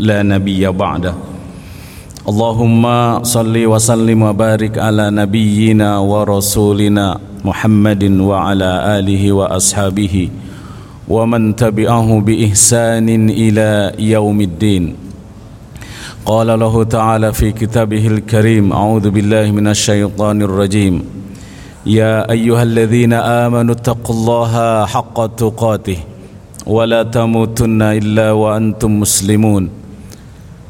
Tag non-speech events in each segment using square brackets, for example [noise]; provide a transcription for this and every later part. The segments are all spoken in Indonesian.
لا نبي بعده. اللهم صل وسلم وبارك على نبينا ورسولنا محمد وعلى آله وأصحابه ومن تبعه بإحسان إلى يوم الدين. قال له تعالى في كتابه الكريم أعوذ بالله من الشيطان الرجيم. يا أيها الذين آمنوا اتقوا الله حق تقاته ولا تموتن إلا وأنتم مسلمون.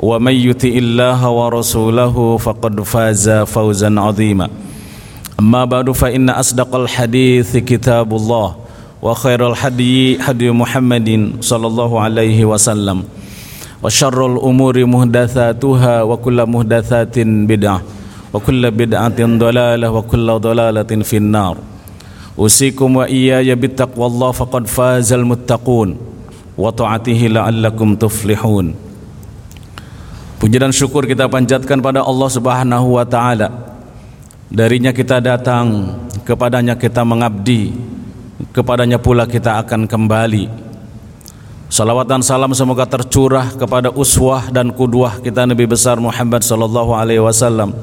ومن يطع الله ورسوله فقد فاز فوزا عظيما. أما بعد فإن أصدق الحديث كتاب الله وخير الحدي حدي محمد صلى الله عليه وسلم وشر الأمور محدثاتها وكل محدثات بدعة وكل بدعة ضلالة وكل ضلالة في النار. أوصيكم وإياي بالتقوى الله فقد فاز المتقون وطاعته لعلكم تفلحون. Puji dan syukur kita panjatkan pada Allah Subhanahu wa taala. Darinya kita datang, kepadanya kita mengabdi, kepadanya pula kita akan kembali. Salawat dan salam semoga tercurah kepada uswah dan kudwah kita Nabi besar Muhammad sallallahu alaihi wasallam.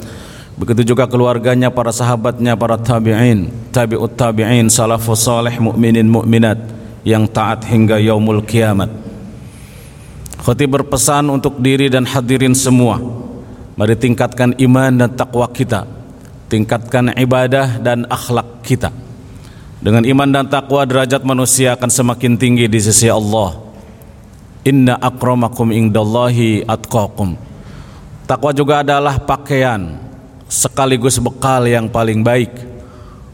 Begitu juga keluarganya, para sahabatnya, para tabi'in, tabi'ut tabi'in, salafus salih, mukminin mukminat yang taat hingga yaumul kiamat. Khotib berpesan untuk diri dan hadirin semua. Mari tingkatkan iman dan takwa kita. Tingkatkan ibadah dan akhlak kita. Dengan iman dan takwa derajat manusia akan semakin tinggi di sisi Allah. Inna akramakum indallahi atqakum. Takwa juga adalah pakaian Sekaligus bekal yang paling baik.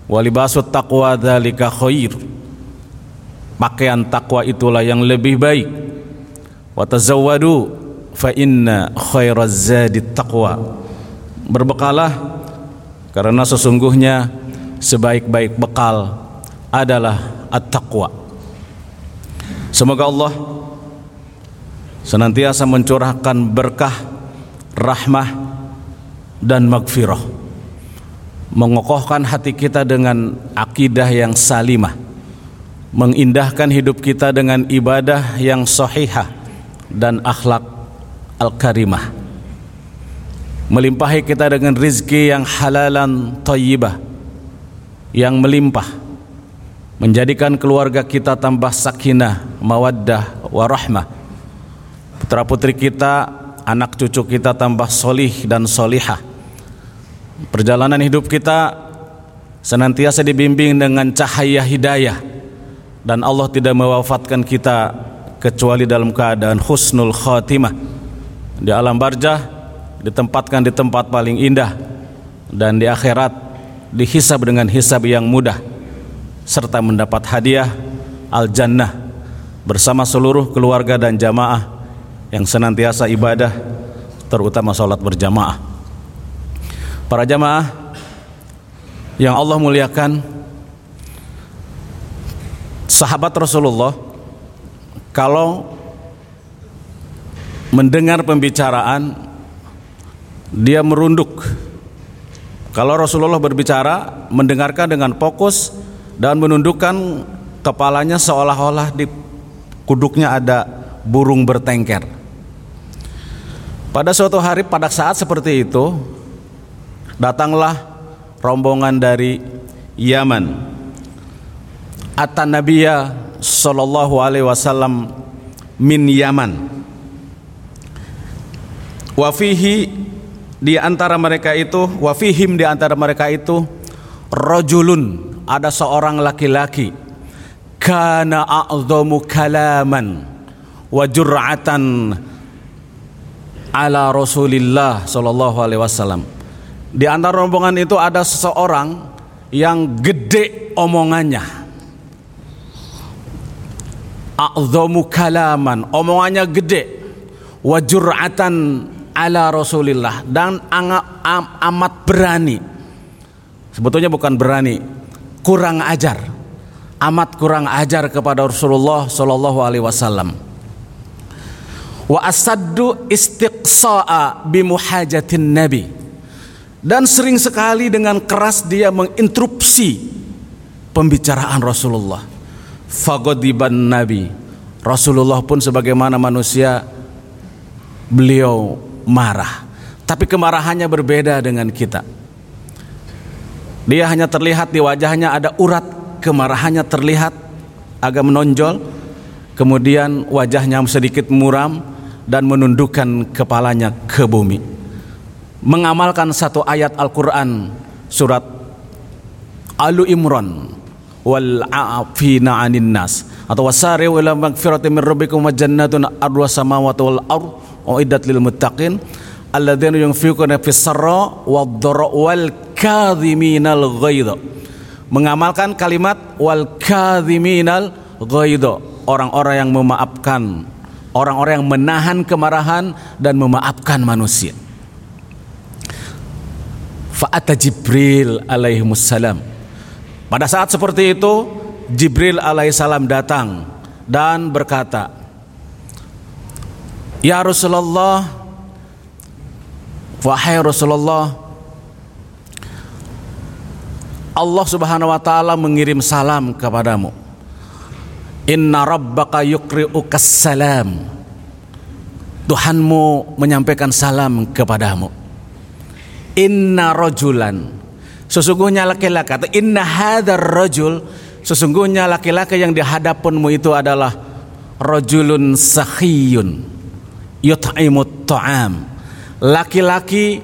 Walibasut taqwa dhalika khair. Pakaian takwa itulah yang lebih baik Watazawwadu fa inna khairaz zadi taqwa. Berbekalah karena sesungguhnya sebaik-baik bekal adalah at-taqwa. Semoga Allah senantiasa mencurahkan berkah, rahmah dan magfirah. Mengokohkan hati kita dengan akidah yang salimah. Mengindahkan hidup kita dengan ibadah yang sahihah dan akhlak al-karimah. Melimpahi kita dengan rizki yang halalan tayyibah yang melimpah menjadikan keluarga kita tambah sakinah mawaddah warahmah putra putri kita anak cucu kita tambah solih dan solihah. Perjalanan hidup kita senantiasa dibimbing dengan cahaya hidayah. Dan Allah tidak mewafatkan kita kecuali dalam keadaan husnul khatimah. Di alam barjah ditempatkan di tempat paling indah dan di akhirat dihisab dengan hisab yang mudah serta mendapat hadiah al jannah bersama seluruh keluarga dan jamaah yang senantiasa ibadah terutama sholat berjamaah. Para jamaah yang Allah muliakan sahabat Rasulullah kalau mendengar pembicaraan dia merunduk. Kalau Rasulullah berbicara mendengarkan dengan fokus dan menundukkan kepalanya seolah-olah di kuduknya ada burung bertengker. Pada suatu hari pada saat seperti itu datanglah rombongan dari Yaman. Atan Nabiya sallallahu alaihi wasallam min Yaman. Wafihi di antara mereka itu, wafihim di antara mereka itu rajulun ada seorang laki-laki kana a'zamu kalaman wa jur'atan ala Rasulillah sallallahu alaihi wasallam. Di antara rombongan itu ada seseorang yang gede omongannya a'zamu kalaman. Omongannya gede. Wajur'atan ala rasulillah. Dan amat berani. Sebetulnya bukan berani. Kurang ajar. Amat kurang ajar kepada Rasulullah sallallahu alaihi wasallam. Wa asaddu istiqsa'a bimuhajatin nabi. Dan sering sekali dengan keras dia menginterupsi pembicaraan Rasulullah fagodiban Nabi. Rasulullah pun sebagaimana manusia beliau marah. Tapi kemarahannya berbeda dengan kita. Dia hanya terlihat di wajahnya ada urat kemarahannya terlihat agak menonjol. Kemudian wajahnya sedikit muram dan menundukkan kepalanya ke bumi. Mengamalkan satu ayat Al-Quran surat Alu Imran wal afina 'anin nas. Atau wasari ila magfirati min rabbikum wa jannatun arwa samawati wal ard uiddat lil muttaqin alladzina yunfiquna fis sarra wad dharra wal kadhiminal ghaidha. Mengamalkan kalimat wal kadhiminal ghaidha. Orang-orang yang memaafkan orang-orang yang menahan kemarahan dan memaafkan manusia. Fa'ata Jibril alaihi salam pada saat seperti itu Jibril alaihissalam datang dan berkata, "Ya Rasulullah, wahai Rasulullah, Allah Subhanahu wa taala mengirim salam kepadamu. Inna rabbaka yukri'uka salam. Tuhanmu menyampaikan salam kepadamu. Inna rajulan Sesungguhnya laki-laki atau inna hadar rajul sesungguhnya laki-laki yang di hadapanmu itu adalah rajulun sakhiyun yut'imut ta'am. Laki-laki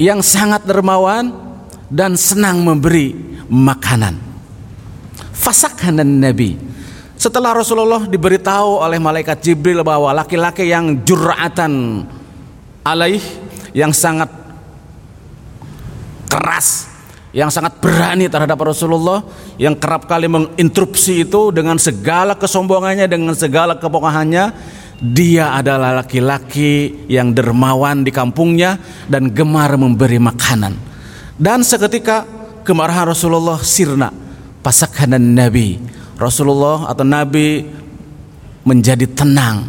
yang sangat dermawan dan senang memberi makanan. Fasakhanan Nabi. Setelah Rasulullah diberitahu oleh malaikat Jibril bahwa laki-laki yang jur'atan alaih yang sangat keras yang sangat berani terhadap Rasulullah yang kerap kali menginterupsi itu dengan segala kesombongannya dengan segala kebohongannya dia adalah laki-laki yang dermawan di kampungnya dan gemar memberi makanan. Dan seketika kemarahan Rasulullah sirna pasakanan Nabi. Rasulullah atau Nabi menjadi tenang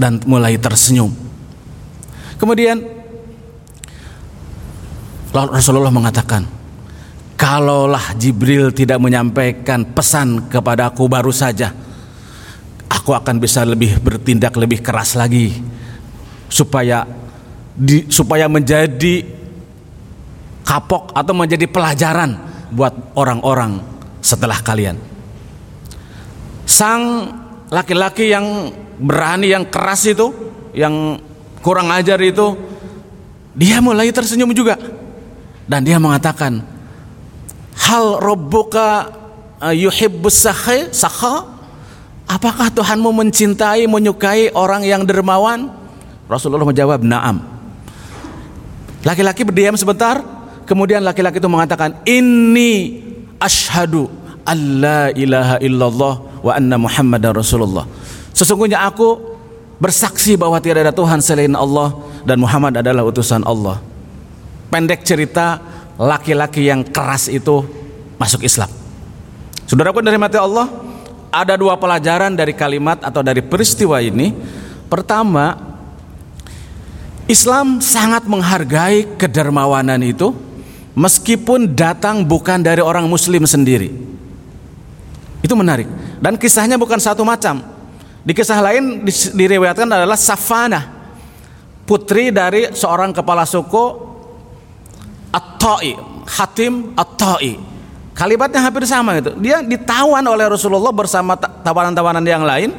dan mulai tersenyum. Kemudian Rasulullah mengatakan Kalaulah Jibril tidak menyampaikan pesan kepadaku baru saja, aku akan bisa lebih bertindak lebih keras lagi supaya di, supaya menjadi kapok atau menjadi pelajaran buat orang-orang setelah kalian. Sang laki-laki yang berani yang keras itu, yang kurang ajar itu, dia mulai tersenyum juga dan dia mengatakan, Hal robbuka uh, yuhibbus sakha? Sakha? Apakah Tuhanmu mencintai, menyukai orang yang dermawan? Rasulullah menjawab, "Na'am." Laki-laki berdiam sebentar, kemudian laki-laki itu mengatakan, "Inni ashadu alla ilaha illallah wa anna Muhammadar Rasulullah." Sesungguhnya aku bersaksi bahwa tiada ada Tuhan selain Allah dan Muhammad adalah utusan Allah. Pendek cerita, laki-laki yang keras itu masuk Islam. Saudaraku dari mati Allah, ada dua pelajaran dari kalimat atau dari peristiwa ini. Pertama, Islam sangat menghargai kedermawanan itu meskipun datang bukan dari orang muslim sendiri. Itu menarik. Dan kisahnya bukan satu macam. Di kisah lain diriwayatkan adalah Safana, putri dari seorang kepala suku At-Ta'i, Hatim At-Ta'i. Kalimatnya hampir sama itu. Dia ditawan oleh Rasulullah bersama tawanan-tawanan yang lain.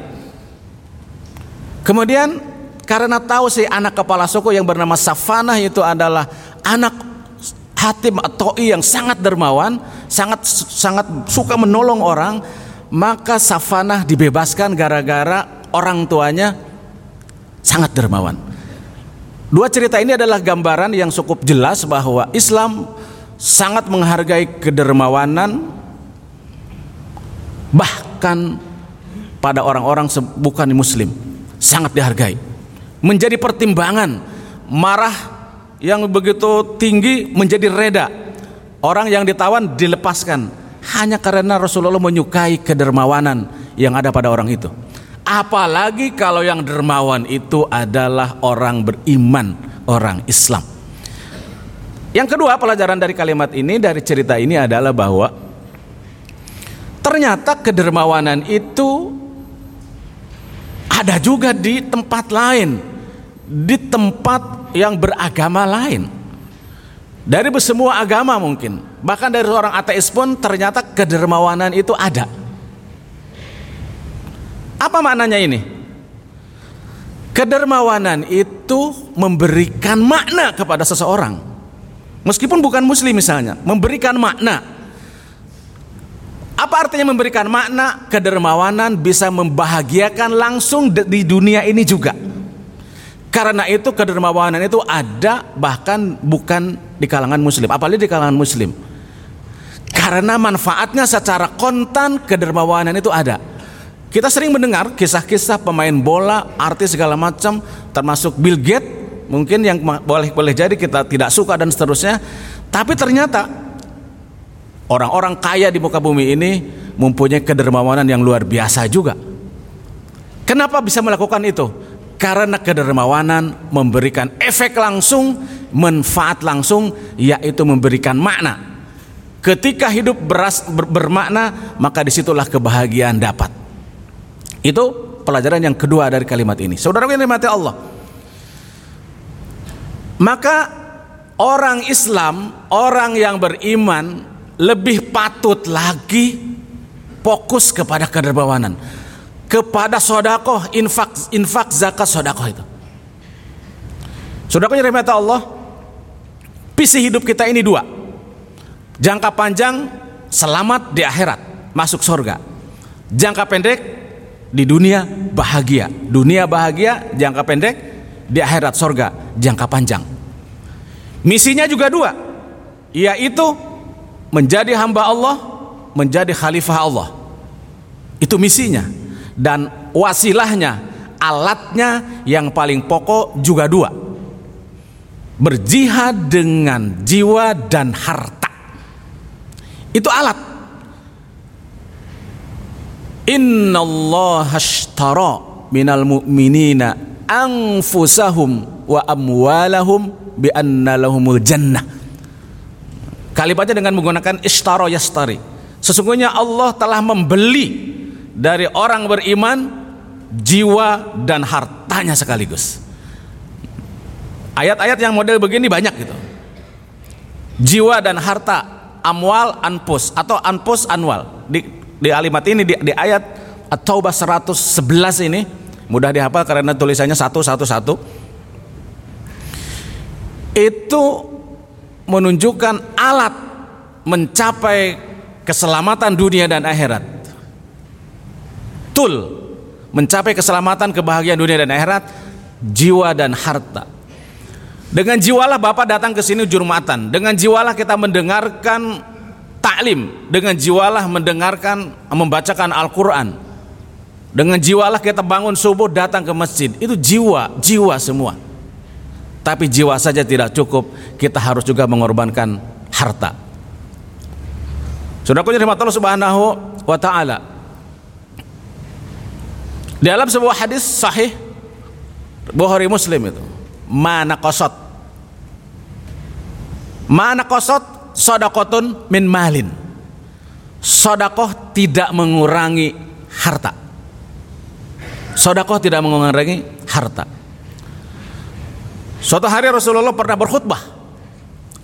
Kemudian karena tahu si anak kepala suku yang bernama Safanah itu adalah anak Hatim atau yang sangat dermawan, sangat sangat suka menolong orang, maka Safanah dibebaskan gara-gara orang tuanya sangat dermawan. Dua cerita ini adalah gambaran yang cukup jelas bahwa Islam sangat menghargai kedermawanan bahkan pada orang-orang bukan muslim sangat dihargai. Menjadi pertimbangan marah yang begitu tinggi menjadi reda. Orang yang ditawan dilepaskan hanya karena Rasulullah menyukai kedermawanan yang ada pada orang itu apalagi kalau yang dermawan itu adalah orang beriman orang Islam yang kedua pelajaran dari kalimat ini dari cerita ini adalah bahwa ternyata kedermawanan itu ada juga di tempat lain di tempat yang beragama lain. Dari semua agama mungkin, bahkan dari orang ateis pun ternyata kedermawanan itu ada. Apa maknanya ini? Kedermawanan itu memberikan makna kepada seseorang. Meskipun bukan muslim misalnya, memberikan makna. Apa artinya memberikan makna? Kedermawanan bisa membahagiakan langsung di dunia ini juga. Karena itu kedermawanan itu ada bahkan bukan di kalangan muslim, apalagi di kalangan muslim. Karena manfaatnya secara kontan kedermawanan itu ada. Kita sering mendengar kisah-kisah pemain bola, artis segala macam, termasuk Bill Gates, mungkin yang boleh boleh jadi kita tidak suka dan seterusnya. Tapi ternyata orang-orang kaya di muka bumi ini mempunyai kedermawanan yang luar biasa juga. Kenapa bisa melakukan itu? karena kedermawanan memberikan efek langsung, manfaat langsung, yaitu memberikan makna. Ketika hidup beras, ber, bermakna, maka di situlah kebahagiaan dapat. Itu pelajaran yang kedua dari kalimat ini. Saudara yang dimati Allah. Maka orang Islam, orang yang beriman lebih patut lagi fokus kepada kedermawanan kepada sodakoh infak infak zakat sodakoh itu sodakohnya rahmat Allah visi hidup kita ini dua jangka panjang selamat di akhirat masuk surga jangka pendek di dunia bahagia. Dunia bahagia jangka pendek di akhirat surga jangka panjang. Misinya juga dua yaitu menjadi hamba Allah menjadi khalifah Allah. Itu misinya. Dan wasilahnya alatnya yang paling pokok juga dua. Berjihad dengan jiwa dan harta. Itu alat innallaha ashtara minal mu'minina anfusahum wa amwalahum bi anna lahumul jannah kalimatnya dengan menggunakan ishtara yastari sesungguhnya Allah telah membeli dari orang beriman jiwa dan hartanya sekaligus. Ayat-ayat yang model begini banyak gitu. Jiwa dan harta, amwal anpus atau anpus anwal. Di di alimat ini di, di ayat At-Taubah 111 ini mudah dihafal karena tulisannya satu satu satu. Itu menunjukkan alat mencapai keselamatan dunia dan akhirat betul mencapai keselamatan, kebahagiaan dunia dan akhirat, jiwa dan harta. Dengan jiwalah Bapak datang ke sini jurmatan. Dengan jiwalah kita mendengarkan taklim. Dengan jiwalah mendengarkan membacakan Al-Qur'an. Dengan jiwalah kita bangun subuh datang ke masjid. Itu jiwa, jiwa semua. Tapi jiwa saja tidak cukup, kita harus juga mengorbankan harta. Sudah punya Allah Subhanahu wa taala. Dalam sebuah hadis sahih Bukhari Muslim itu, mana kosot, mana kosot sodakotun min malin. Sodakoh tidak mengurangi harta. Sodakoh tidak mengurangi harta. Suatu hari Rasulullah pernah berkhutbah,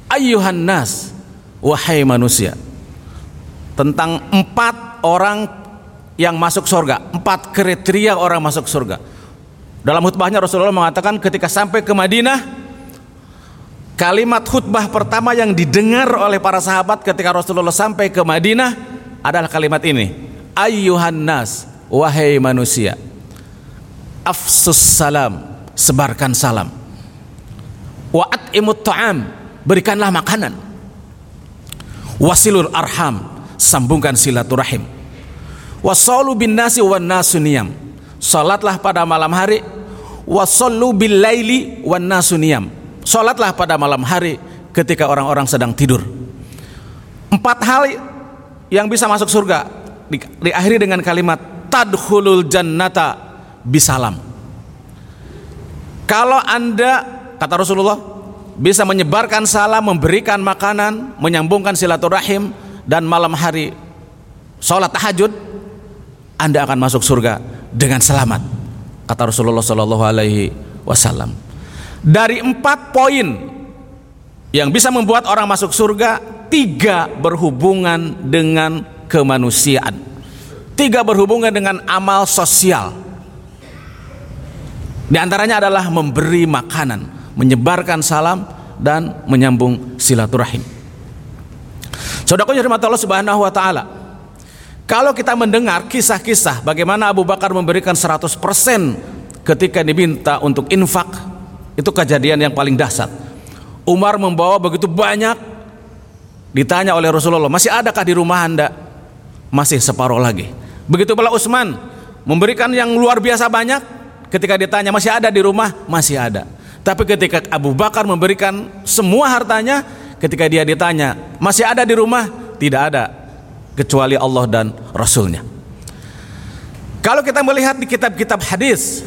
Ayuhan nas, wahai manusia, tentang empat orang yang masuk surga empat kriteria orang masuk surga Dalam khutbahnya Rasulullah mengatakan ketika sampai ke Madinah kalimat khutbah pertama yang didengar oleh para sahabat ketika Rasulullah sampai ke Madinah adalah kalimat ini. Ayyuhan nas, wahai manusia. Afsus salam, sebarkan salam. Wa at'imut ta'am, berikanlah makanan. Wasilul arham, sambungkan silaturahim. Wasallu bin nasi wan nasu niyam. Salatlah pada malam hari wasallu bil laili wan nasu Salatlah pada malam hari ketika orang-orang sedang tidur. Empat hal yang bisa masuk surga di, diakhiri dengan kalimat tadkhulul jannata bisalam. Kalau Anda kata Rasulullah bisa menyebarkan salam, memberikan makanan, menyambungkan silaturahim dan malam hari sholat tahajud, Anda akan masuk surga dengan selamat. Kata Rasulullah Shallallahu Alaihi Wasallam. Dari empat poin yang bisa membuat orang masuk surga, tiga berhubungan dengan kemanusiaan, tiga berhubungan dengan amal sosial. Di antaranya adalah memberi makanan, menyebarkan salam, dan menyambung silaturahim. Saudara Allah Subhanahu wa taala. Kalau kita mendengar kisah-kisah bagaimana Abu Bakar memberikan 100% ketika diminta untuk infak, itu kejadian yang paling dahsyat. Umar membawa begitu banyak ditanya oleh Rasulullah, "Masih adakah di rumah Anda?" Masih separuh lagi. Begitu pula Utsman memberikan yang luar biasa banyak ketika ditanya, "Masih ada di rumah?" Masih ada. Tapi ketika Abu Bakar memberikan semua hartanya, ketika dia ditanya, "Masih ada di rumah?" Tidak ada kecuali Allah dan Rasulnya. Kalau kita melihat di kitab-kitab hadis,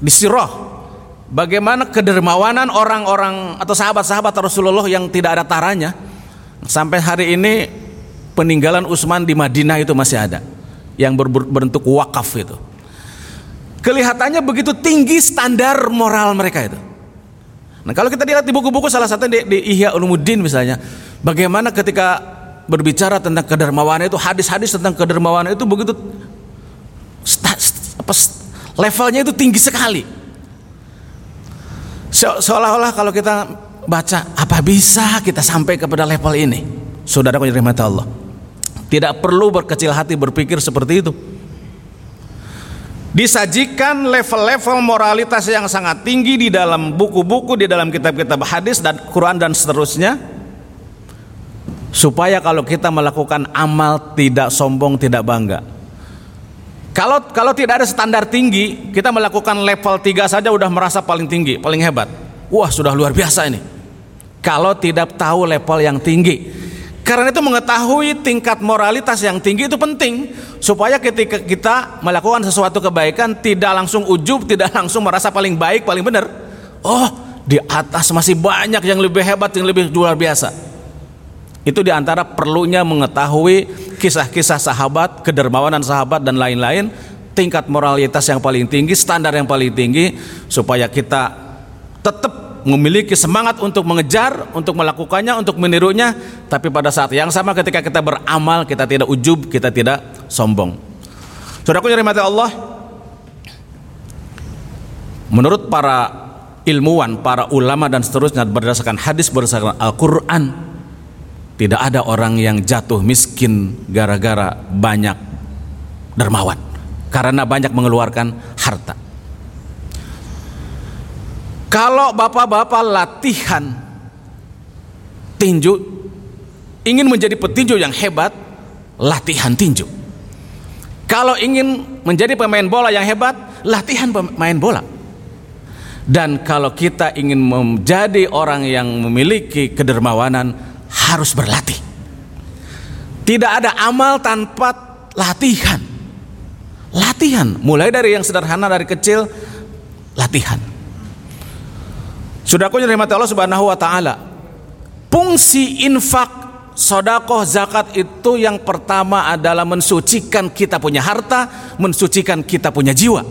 di sirah, bagaimana kedermawanan orang-orang atau sahabat-sahabat Rasulullah yang tidak ada taranya, sampai hari ini peninggalan Utsman di Madinah itu masih ada, yang berbentuk wakaf itu. Kelihatannya begitu tinggi standar moral mereka itu. Nah kalau kita lihat di buku-buku salah satu di, di Ihya Ulumuddin misalnya, bagaimana ketika berbicara tentang kedermawanan itu hadis-hadis tentang kedermawanan itu begitu apa, levelnya itu tinggi sekali. Seolah-olah kalau kita baca apa bisa kita sampai kepada level ini? Saudara yang Allah. Tidak perlu berkecil hati berpikir seperti itu disajikan level-level moralitas yang sangat tinggi di dalam buku-buku di dalam kitab-kitab hadis dan Quran dan seterusnya supaya kalau kita melakukan amal tidak sombong tidak bangga kalau kalau tidak ada standar tinggi kita melakukan level 3 saja udah merasa paling tinggi paling hebat wah sudah luar biasa ini kalau tidak tahu level yang tinggi karena itu mengetahui tingkat moralitas yang tinggi itu penting supaya ketika kita melakukan sesuatu kebaikan tidak langsung ujub, [laughs] tidak langsung merasa paling baik, paling benar. Oh, di atas masih banyak yang lebih hebat, yang lebih luar biasa. Itu di antara perlunya mengetahui kisah-kisah sahabat, kedermawanan sahabat dan lain-lain, tingkat moralitas yang paling tinggi, standar yang paling tinggi, supaya kita tetap memiliki semangat untuk mengejar, untuk melakukannya, untuk menirunya, tapi pada saat yang sama ketika kita beramal, kita tidak ujub, kita tidak sombong. Saudaraku yang dirahmati Allah, menurut para ilmuwan, para ulama dan seterusnya berdasarkan hadis berdasarkan Al-Qur'an, tidak ada orang yang jatuh miskin gara-gara banyak dermawan karena banyak mengeluarkan harta. Kalau bapak-bapak latihan tinju, ingin menjadi petinju yang hebat, latihan tinju. Kalau ingin menjadi pemain bola yang hebat, latihan pemain bola. Dan kalau kita ingin menjadi orang yang memiliki kedermawanan, harus berlatih. Tidak ada amal tanpa latihan. Latihan, mulai dari yang sederhana dari kecil, latihan. Sudah yang dirahmati Allah Subhanahu wa taala. Fungsi infak, sodakoh, zakat itu yang pertama adalah mensucikan kita punya harta, mensucikan kita punya jiwa.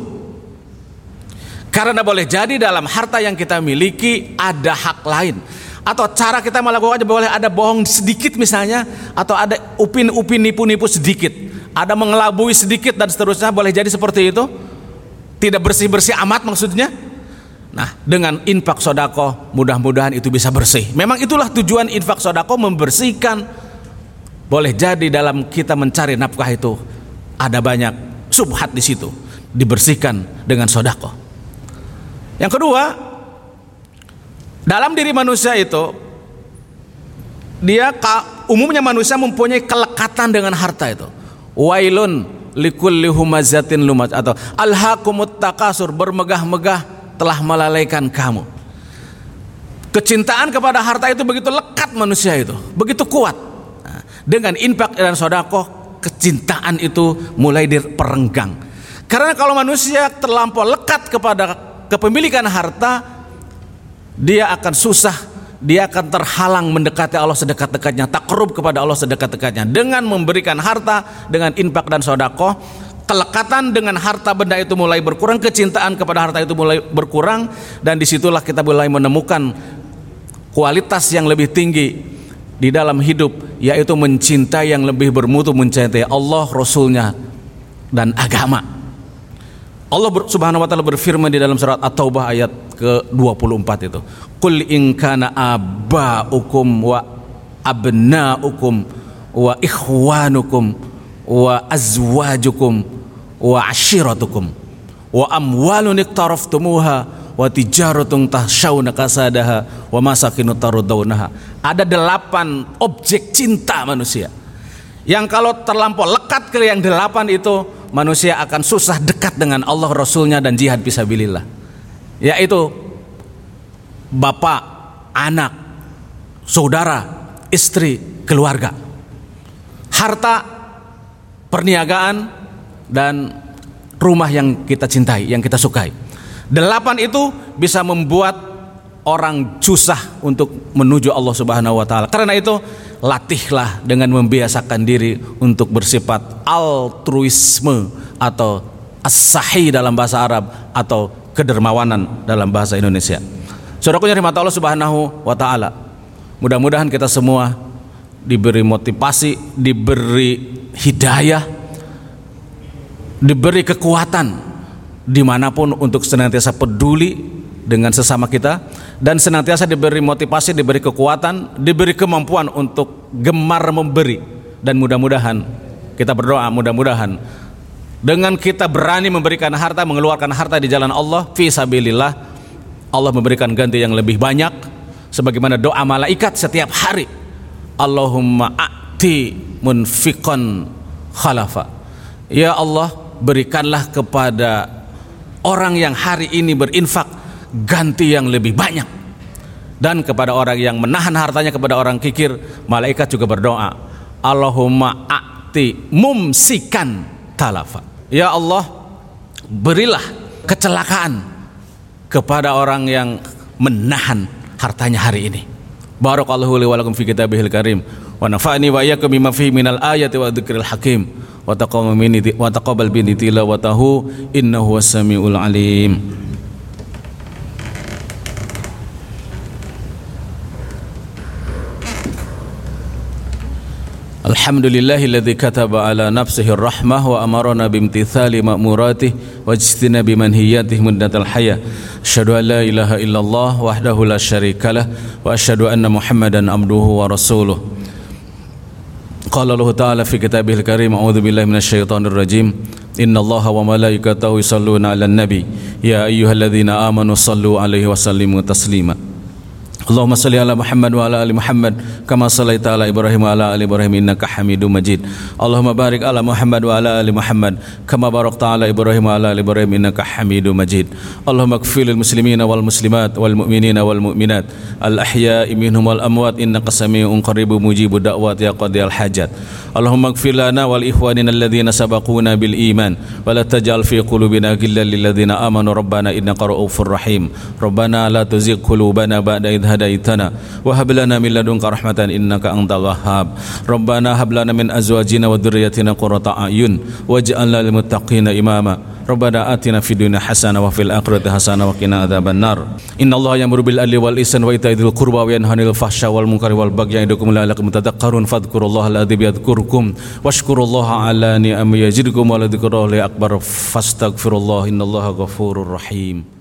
Karena boleh jadi dalam harta yang kita miliki ada hak lain atau cara kita melakukannya boleh ada bohong sedikit misalnya atau ada upin-upin nipu-nipu sedikit ada mengelabui sedikit dan seterusnya boleh jadi seperti itu tidak bersih-bersih amat maksudnya. Nah, dengan infak sodako mudah-mudahan itu bisa bersih. Memang itulah tujuan infak sodako membersihkan. Boleh jadi dalam kita mencari nafkah itu ada banyak subhat di situ, dibersihkan dengan sodako. Yang kedua, dalam diri manusia itu dia umumnya manusia mempunyai kelekatan dengan harta itu. Wailun likulli humazatin lumat atau alhaqumut takasur bermegah-megah telah melalaikan kamu. Kecintaan kepada harta itu begitu lekat manusia itu, begitu kuat. Dengan infak dan sodako, kecintaan itu mulai diperenggang. Karena kalau manusia terlampau lekat kepada kepemilikan harta, dia akan susah, dia akan terhalang mendekati Allah sedekat-dekatnya, takrub kepada Allah sedekat-dekatnya. Dengan memberikan harta, dengan infak dan sodako, kelekatan dengan harta benda itu mulai berkurang, kecintaan kepada harta itu mulai berkurang, dan di situlah kita mulai menemukan kualitas yang lebih tinggi di dalam hidup, yaitu mencintai yang lebih bermutu, mencintai Allah, Rasulnya, dan agama. Allah Subhanahu wa taala berfirman di dalam surat At-Taubah ayat ke-24 itu. Qul in kana aba'ukum wa abna'ukum wa ikhwanukum wa azwajukum wa ashiratukum wa amwalun iktaraftumuha wa tijaratun tahsyawna kasadaha wa masakinu tarudawnaha ada delapan objek cinta manusia yang kalau terlampau lekat ke yang delapan itu manusia akan susah dekat dengan Allah Rasulnya dan jihad fisabilillah yaitu bapak, anak, saudara, istri, keluarga harta, perniagaan, dan rumah yang kita cintai, yang kita sukai. Delapan itu bisa membuat orang susah untuk menuju Allah Subhanahu wa taala. Karena itu, latihlah dengan membiasakan diri untuk bersifat altruisme atau as-sahi dalam bahasa Arab atau kedermawanan dalam bahasa Indonesia. Saudaraku yang Allah Subhanahu wa taala. Mudah-mudahan kita semua diberi motivasi, diberi hidayah diberi kekuatan di mana pun untuk senantiasa peduli dengan sesama kita dan senantiasa diberi motivasi, diberi kekuatan, diberi kemampuan untuk gemar memberi. Dan mudah-mudahan kita berdoa mudah-mudahan dengan kita berani memberikan harta, mengeluarkan harta di jalan Allah fi sabilillah Allah memberikan ganti yang lebih banyak sebagaimana doa malaikat setiap hari. Allahumma a'ti munfiqan khalafa. Ya Allah berikanlah kepada orang yang hari ini berinfak ganti yang lebih banyak. Dan kepada orang yang menahan hartanya kepada orang kikir malaikat juga berdoa Allahumma a'ti mumsikan talafa. Ya Allah berilah kecelakaan kepada orang yang menahan hartanya hari ini. Barakallahu li wa lakum fi kitabihil karim. Wa nafa'ni wa iyyakum bima fihi minal ayati wa dzikril hakim. Wa taqabbal minni wa taqabbal minni tilawatahu innahu was-samiul alim Alhamdulillahilladzi kataba ala nafsihi rahmah wa amarana bimtithali ma'muratih wa ijtina bimanhiyatih muddatal hayah. Asyhadu an la ilaha illallah wahdahu la syarikalah wa asyhadu anna muhammadan abduhu wa rasuluh. Qala Allah ta'ala fi kitabihil karim a'udzu billahi minasyaitonir rajim. Inna innallaha wa malaikatahu yusalluna 'alan nabi. Ya ayyuhalladzina amanu sallu 'alaihi wa sallimu taslima. اللهم صل على محمد وعلى آل محمد كما صليت على إبراهيم وعلى آل إبراهيم إنك حميد مجيد. اللهم بارك على محمد وعلى آل محمد كما باركت على إبراهيم وعلى آل إبراهيم إنك حميد مجيد. اللهم اغفر للمسلمين والمسلمات والمؤمنين والمؤمنات الأحياء منهم والأموات إنك سميع قريب مجيب الدعوات يا قاضي الحاجات. اللهم اغفر لنا ولإخواننا الذين سبقونا بالإيمان ولا تجعل في قلوبنا غلا للذين آمنوا. ربنا إنك رؤوف رحيم. ربنا لا تزغ قلوبنا بعد إذ هديتنا. وهب لنا من لدنك رحمة إنك أنت الوهاب. ربنا هب لنا من أزواجنا وذريتنا قرة أعين. واجعلنا للمتقين إماما. ربنا آتنا في الدنيا حسنة وفي الآخرة حسنة وقنا عذاب النار. إن الله يأمر بالعدل والإحسان وإيتاء ذي القربى وينهى عن الفحشاء والمنكر والبغي يعظكم لعلكم تذكرون. فاذكروا الله الذي يذكركم واشكروا الله على نعمه يزدكم ولذكر الله أكبر فاستغفروا الله إن الله غفور رحيم.